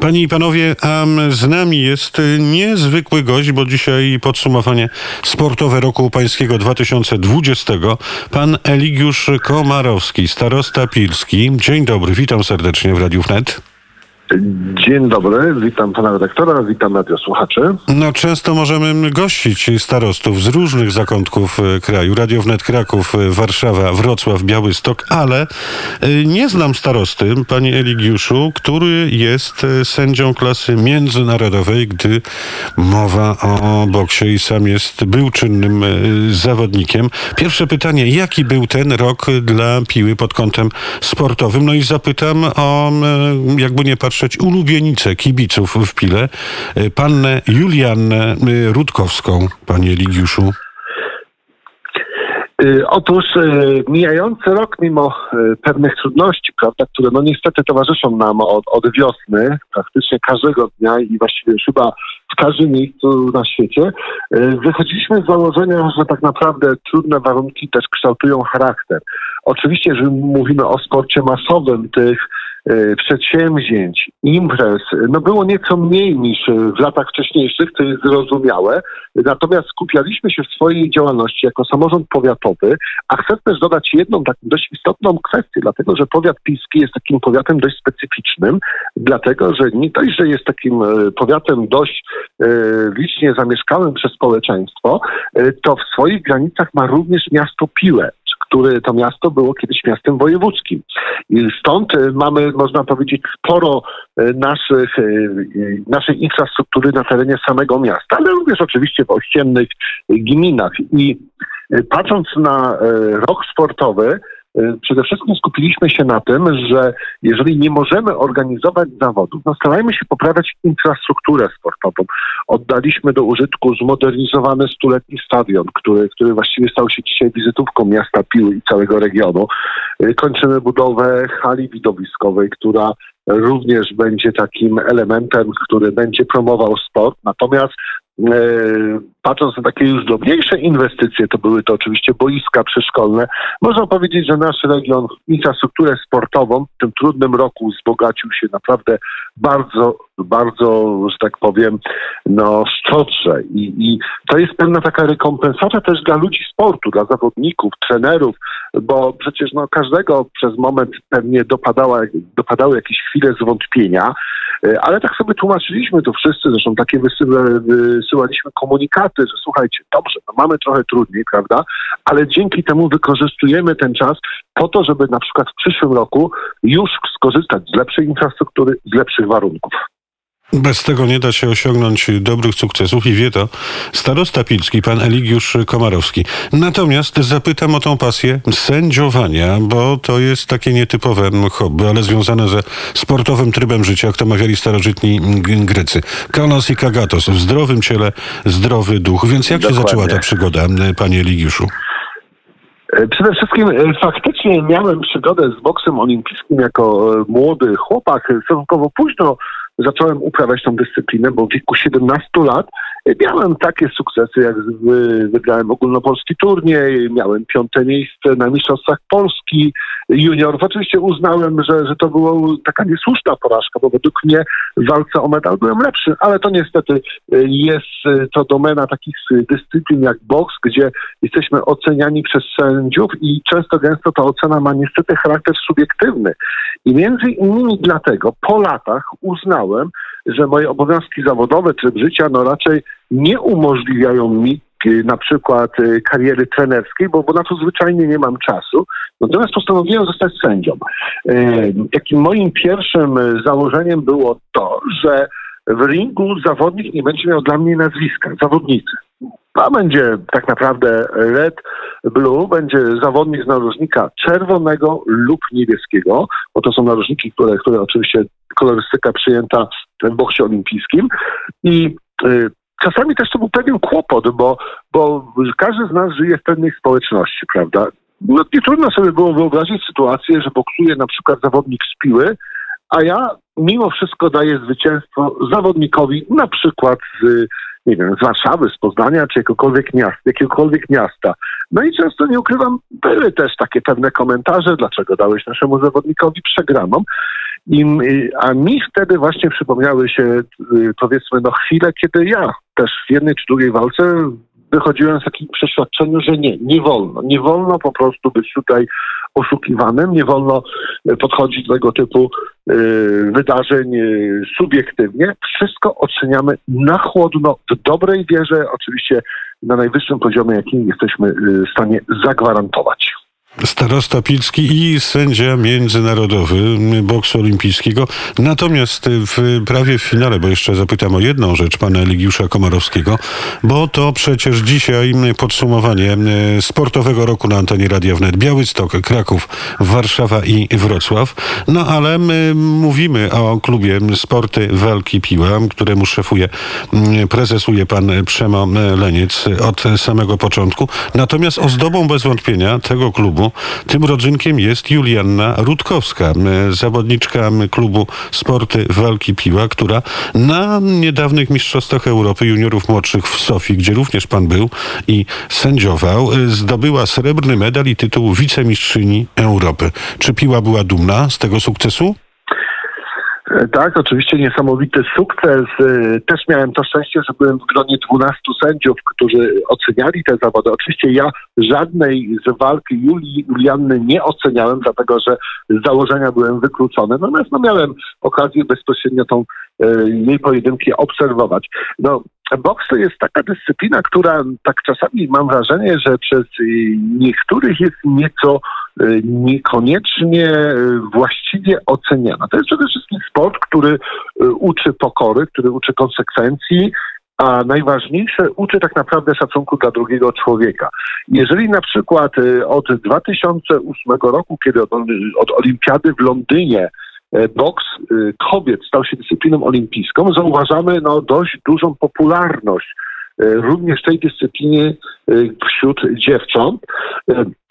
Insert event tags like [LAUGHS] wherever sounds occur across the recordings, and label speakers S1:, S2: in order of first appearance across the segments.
S1: Panie i panowie, a z nami jest niezwykły gość, bo dzisiaj podsumowanie sportowe roku pańskiego 2020. Pan Eligiusz Komarowski, starosta pilski. Dzień dobry, witam serdecznie w Radiu Wnet.
S2: Dzień dobry, witam pana redaktora, witam radiosłuchaczy.
S1: No często możemy gościć starostów z różnych zakątków e, kraju. Radio Wnet Kraków, e, Warszawa, Wrocław, Białystok, ale e, nie znam starosty, panie Eligiuszu, który jest sędzią klasy międzynarodowej, gdy mowa o boksie i sam jest, był czynnym zawodnikiem. Pierwsze pytanie, jaki był ten rok dla piły pod kątem sportowym? No i zapytam o, jakby nie patrzeć, patrzeć ulubienicę kibiców w Pile, e, pannę Juliannę e, Rutkowską, panie Ligiuszu.
S2: E, otóż mijający rok, mimo pewnych trudności, prawda, które no niestety towarzyszą nam od, od wiosny, praktycznie każdego dnia i właściwie chyba w każdym miejscu na świecie, wychodziliśmy z założenia, że tak naprawdę trudne warunki też kształtują charakter. Oczywiście, że mówimy o sporcie masowym, tych przedsięwzięć, imprez, no było nieco mniej niż w latach wcześniejszych, to jest zrozumiałe. Natomiast skupialiśmy się w swojej działalności jako samorząd powiatowy, a chcę też dodać jedną taką dość istotną kwestię, dlatego że powiat piski jest takim powiatem dość specyficznym, dlatego że nie dość, że jest takim e, powiatem dość e, licznie zamieszkałym przez społeczeństwo, to w swoich granicach ma również miasto Piłę który to miasto było kiedyś miastem wojewódzkim. I stąd e, mamy, można powiedzieć, sporo e, naszych, e, naszej infrastruktury na terenie samego miasta, ale również oczywiście w ościennych gminach. I patrząc na rok sportowy, przede wszystkim skupiliśmy się na tym, że jeżeli nie możemy organizować zawodów, no starajmy się poprawiać infrastrukturę sportową. Oddaliśmy do użytku zmodernizowany stuletni stadion, który, który właściwie stał się dzisiaj wizytówką miasta Piły i całego regionu. Y, kończymy budowę hali widowiskowej, która również będzie takim elementem, który będzie promował sport. Natomiast patrząc na takie już drobniejsze inwestycje, to były to oczywiście boiska przyszkolne, można powiedzieć, że nasz region infrastrukturę sportową w tym trudnym roku wzbogacił się naprawdę bardzo, bardzo, że tak powiem, no szczodrze. I, I to jest pewna taka rekompensata też dla ludzi sportu, dla zawodników, trenerów, bo przecież no, każdego przez moment pewnie dopadała, dopadały jakieś chwile zwątpienia, e, ale tak sobie tłumaczyliśmy to wszyscy, zresztą takie wysyłaliśmy komunikaty, że słuchajcie, dobrze, no mamy trochę trudniej, prawda, ale dzięki temu wykorzystujemy ten czas po to, żeby na przykład w przyszłym roku już skorzystać z lepszej infrastruktury, z lepszych warunków.
S1: Bez tego nie da się osiągnąć dobrych sukcesów i wie to starosta pilski, pan Eligiusz Komarowski. Natomiast zapytam o tą pasję sędziowania, bo to jest takie nietypowe hobby, ale związane ze sportowym trybem życia, jak to mawiali starożytni Grecy. Kalos i Kagatos, w zdrowym ciele, zdrowy duch. Więc jak Dokładnie. się zaczęła ta przygoda, panie Eligiuszu?
S2: E, przede wszystkim e, faktycznie miałem przygodę z boksem olimpijskim jako e, młody chłopak. Stosunkowo późno zacząłem uprawiać tą dyscyplinę, bo w wieku 17 lat miałem takie sukcesy, jak wygrałem ogólnopolski turniej, miałem piąte miejsce na Mistrzostwach Polski juniorów. Oczywiście uznałem, że, że to była taka niesłuszna porażka, bo według mnie w walce o medal byłem lepszy, ale to niestety jest to domena takich dyscyplin jak boks, gdzie jesteśmy oceniani przez sędziów i często gęsto ta ocena ma niestety charakter subiektywny. I między innymi dlatego po latach uznałem, że moje obowiązki zawodowe, tryb życia, no raczej nie umożliwiają mi y, na przykład y, kariery trenerskiej, bo, bo na to zwyczajnie nie mam czasu. Natomiast postanowiłem zostać sędzią. Y, takim moim pierwszym założeniem było to, że w ringu zawodnik nie będzie miał dla mnie nazwiska, zawodnicy. A będzie tak naprawdę red, blue, będzie zawodnik z narożnika czerwonego lub niebieskiego, bo to są narożniki, które, które oczywiście kolorystyka przyjęta w boksie olimpijskim. I y, czasami też to był pewien kłopot, bo, bo każdy z nas żyje w pewnej społeczności, prawda? No nie trudno sobie było wyobrazić sytuację, że boksuje na przykład zawodnik z piły, a ja mimo wszystko daję zwycięstwo zawodnikowi na przykład z nie wiem, z Warszawy, z Poznania, czy jakiegokolwiek miasta, jakiegokolwiek miasta. No i często, nie ukrywam, były też takie pewne komentarze, dlaczego dałeś naszemu zawodnikowi przegraną. I, a mi wtedy właśnie przypomniały się, y, powiedzmy, no chwile, kiedy ja też w jednej czy drugiej walce wychodziłem z takim przeświadczeniu, że nie, nie wolno. Nie wolno po prostu być tutaj oszukiwanym, nie wolno podchodzić do tego typu y, wydarzeń y, subiektywnie. Wszystko oceniamy na chłodno, w dobrej wierze, oczywiście na najwyższym poziomie, jakim jesteśmy w stanie zagwarantować.
S1: Starosta Pilski i sędzia międzynarodowy boksu olimpijskiego. Natomiast w prawie w finale, bo jeszcze zapytam o jedną rzecz pana Eligiusza Komarowskiego, bo to przecież dzisiaj podsumowanie sportowego roku na antenie Radia Wnet. Białystok, Kraków, Warszawa i Wrocław. No ale my mówimy o klubie Sporty Walki Piła, któremu szefuje, prezesuje pan Przemo Leniec od samego początku. Natomiast ozdobą bez wątpienia tego klubu tym rodzynkiem jest Julianna Rutkowska, zawodniczka klubu Sporty Walki Piła, która na niedawnych Mistrzostwach Europy Juniorów Młodszych w Sofii, gdzie również pan był i sędziował, zdobyła srebrny medal i tytuł wicemistrzyni Europy. Czy Piła była dumna z tego sukcesu?
S2: E, tak, oczywiście niesamowity sukces. E, też miałem to szczęście, że byłem w gronie 12 sędziów, którzy oceniali te zawody. Oczywiście ja żadnej z walki Julii Julianny nie oceniałem, dlatego że z założenia byłem wykluczony. Natomiast no, miałem okazję bezpośrednio tą e, jej pojedynki obserwować. No, boks to jest taka dyscyplina, która tak czasami mam wrażenie, że przez niektórych jest nieco Y, niekoniecznie y, właściwie oceniana. To jest przede wszystkim sport, który y, uczy pokory, który uczy konsekwencji, a najważniejsze uczy tak naprawdę szacunku dla drugiego człowieka. Jeżeli na przykład od 2008 roku, kiedy od, od olimpiady w Londynie boks kobiet stał się dyscypliną olimpijską, zauważamy no, dość dużą popularność również tej dyscypliny wśród dziewcząt.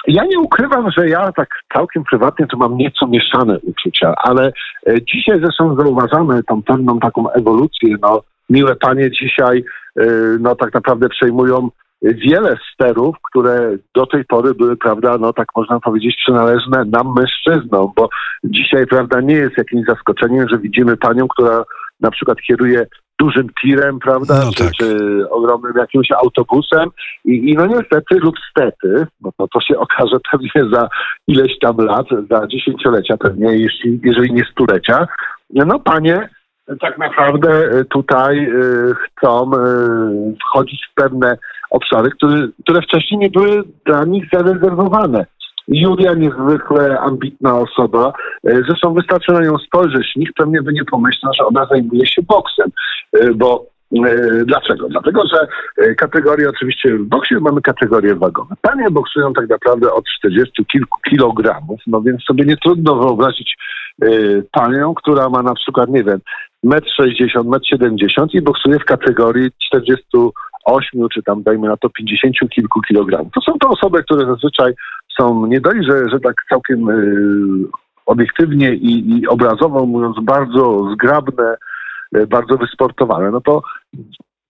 S2: Ja nie ukrywam, że ja tak całkiem prywatnie to mam nieco mieszane uczucia, ale e, dzisiaj zresztą zauważamy tą pewną taką ewolucję. No, miłe panie dzisiaj e, no tak naprawdę przejmują wiele sterów, które do tej pory były, prawda, no tak można powiedzieć, przynależne nam mężczyznom, bo dzisiaj, prawda, nie jest jakimś zaskoczeniem, że widzimy panią, która na przykład kieruje dużym tirem, prawda, no czy, tak. czy, ogromnym jakimś autobusem i, i no niestety lub stety, bo to, to się okaże pewnie za ileś tam lat, za dziesięciolecia pewnie, jeśli, jeżeli nie stulecia, no panie tak naprawdę tutaj y, chcą y, wchodzić w pewne obszary, które, które wcześniej nie były dla nich zarezerwowane. Julia niezwykle ambitna osoba. E, zresztą wystarczy na nią spojrzeć. Nikt pewnie by nie pomyślał, że ona zajmuje się boksem, e, bo e, Dlaczego? Dlatego, że kategorie, oczywiście w boksie mamy kategorie wagowe. Panie boksują tak naprawdę od 40 kilku kilogramów, no więc sobie nie trudno wyobrazić panią, która ma na przykład, nie wiem, 1,60 m, 1,70 m i boksuje w kategorii 48 czy tam dajmy na to 50 kilku kilogramów. To są to osoby, które zazwyczaj są nie dość, że, że tak całkiem y, obiektywnie i, i obrazowo mówiąc bardzo zgrabne, y, bardzo wysportowane, no to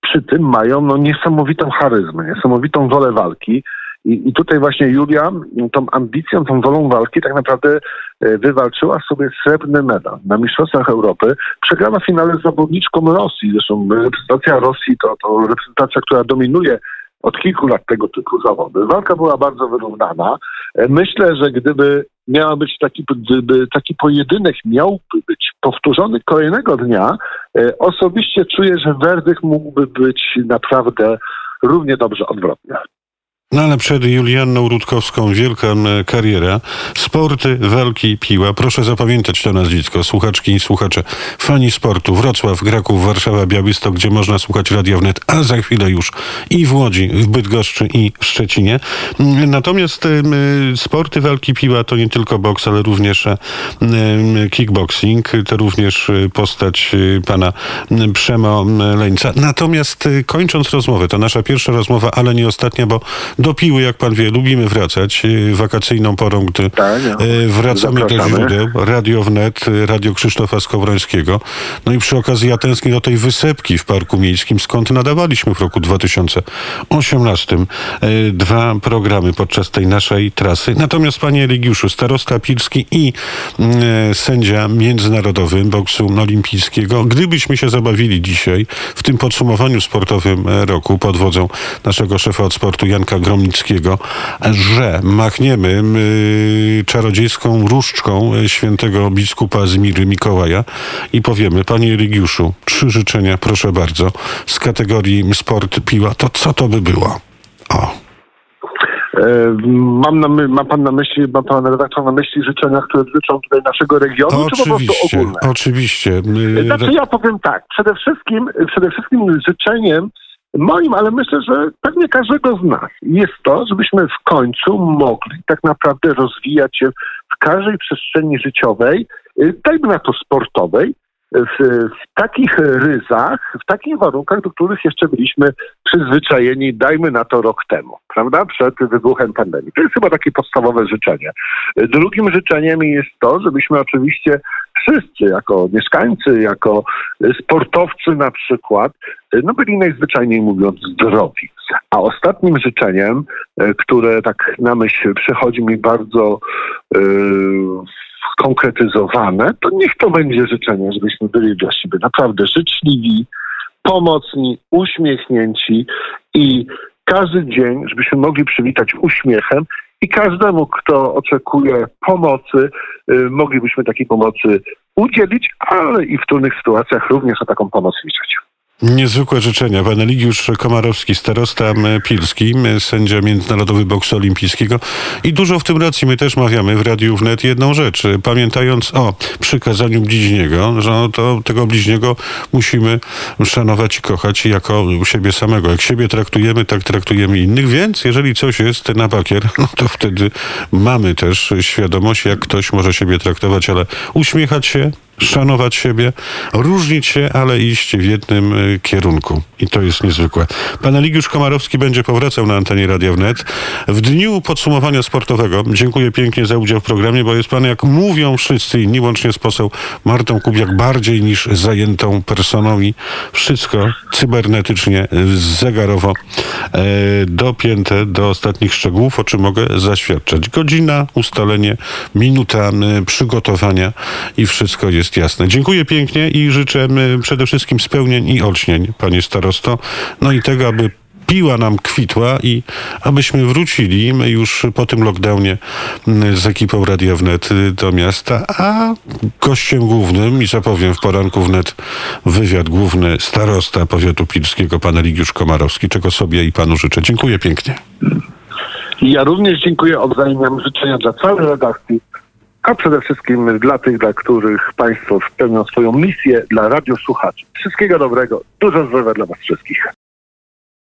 S2: przy tym mają no, niesamowitą charyzmę, niesamowitą wolę walki. I, I tutaj właśnie Julia tą ambicją, tą wolą walki tak naprawdę y, wywalczyła sobie srebrny medal na Mistrzostwach Europy. Przegrała finale z zawodniczką Rosji. Zresztą reprezentacja Rosji to, to reprezentacja, która dominuje od kilku lat tego typu zawody. Walka była bardzo wyrównana. E, myślę, że gdyby miał być taki, gdyby taki pojedynek miałby być powtórzony kolejnego dnia, e, osobiście czuję, że werdykt mógłby być naprawdę równie dobrze odwrotny.
S1: No ale przed Julianną Rutkowską wielka kariera. Sporty, walki, piła. Proszę zapamiętać to nazwisko. Słuchaczki i słuchacze. Fani sportu. Wrocław, Kraków, Warszawa, Białystok, gdzie można słuchać Radio Wnet, a za chwilę już i w Łodzi, w Bydgoszczy i w Szczecinie. Natomiast sporty, walki, piła to nie tylko boks, ale również kickboxing. To również postać pana Przemo Leńca. Natomiast kończąc rozmowę, to nasza pierwsza rozmowa, ale nie ostatnia, bo Do Piły, jak pan wie, lubimy wracać e, wakacyjną porą, gdy
S2: Tak,
S1: e, wracamy do
S2: Zapraszamy.
S1: źródeł. Radio Wnet, e, Radio Krzysztofa Skowrońskiego. No i przy okazji ja tęsknię do tej wysepki w Parku Miejskim, skąd nadawaliśmy w roku 2018 e, dwa programy podczas tej naszej trasy. Natomiast panie Eligiuszu, starosta Pilski i sędzia międzynarodowy boksu olimpijskiego, gdybyśmy się zabawili dzisiaj w tym podsumowaniu sportowym roku pod wodzą naszego szefa od sportu Janka Gromnickiego, że machniemy czarodziejską różdżką e, świętego biskupa Zmiry Mikołaja i powiemy, panie Eligiuszu, trzy życzenia, proszę bardzo, z kategorii sport piła, to co to by było? O.
S2: E, Mam na my, ma pan na myśli, ma pan redaktor na myśli życzenia, które dotyczą tutaj naszego regionu, czy po prostu
S1: Oczywiście,
S2: ogólne?
S1: oczywiście. Y,
S2: Znaczy ja powiem tak, przede wszystkim, przede wszystkim życzeniem moim, ale myślę, że pewnie każdego z nas jest to, żebyśmy w końcu mogli tak naprawdę rozwijać się w każdej przestrzeni życiowej, y, dajmy na to sportowej, w, w takich ryzach, w takich warunkach, do których jeszcze byliśmy przyzwyczajeni, dajmy na to rok temu, prawda, przed wybuchem pandemii. To jest chyba takie podstawowe życzenie. Drugim życzeniem jest to, żebyśmy oczywiście wszyscy, jako mieszkańcy, jako sportowcy na przykład, no byli najzwyczajniej mówiąc zdrowi. A ostatnim życzeniem, e, które tak na myśl przychodzi mi bardzo e, konkretyzowane, to niech to będzie życzenie, żebyśmy byli dla siebie naprawdę życzliwi, pomocni, uśmiechnięci i każdy dzień, żebyśmy mogli przywitać uśmiechem i każdemu, kto oczekuje pomocy, y, moglibyśmy takiej pomocy udzielić, ale i w trudnych sytuacjach również o taką pomoc liczyć.
S1: Niezwykłe życzenia. Pan Eligiusz Komarowski, starosta pilski, sędzia międzynarodowy boksu olimpijskiego. I dużo w tym racji. My też mawiamy w Radiu Wnet jedną rzecz. Pamiętając o przykazaniu bliźniego, że no to tego bliźniego musimy szanować i kochać jako siebie samego. Jak siebie traktujemy, tak traktujemy innych. Więc jeżeli coś jest na bakier, [LAUGHS] no to wtedy mamy też świadomość, jak ktoś może siebie traktować, ale uśmiechać się, szanować siebie, różnić się, ale iść w jednym y, kierunku. I to jest niezwykłe. Pan Eligiusz Komarowski będzie powracał na antenie Radia Wnet. W dniu podsumowania sportowego dziękuję pięknie za udział w programie, bo jest pan, jak mówią wszyscy inni, łącznie z poseł Martą Kubiak, bardziej niż zajętą personą i wszystko cybernetycznie, y, zegarowo e, dopięte do ostatnich szczegółów, o czym mogę zaświadczać. Godzina, ustalenie, minuta przygotowania i wszystko jest jasne. Dziękuję pięknie i życzę przede wszystkim spełnień i olśnień, panie starosto. No i tego, aby piła nam kwitła i abyśmy wrócili my już po tym lockdownie mm, z ekipą Radia Wnet y, do miasta, a gościem głównym, i zapowiem w poranku wnet wywiad główny starosta powiatu pilskiego, pan Eligiusz Komarowski, czego sobie i panu życzę. Dziękuję pięknie.
S2: Ja również dziękuję, oddajam życzenia dla całej redakcji, a przede wszystkim dla tych, dla których Państwo spełnią swoją misję, dla radiosłuchaczy. Wszystkiego dobrego, dużo zdrowia dla Was wszystkich.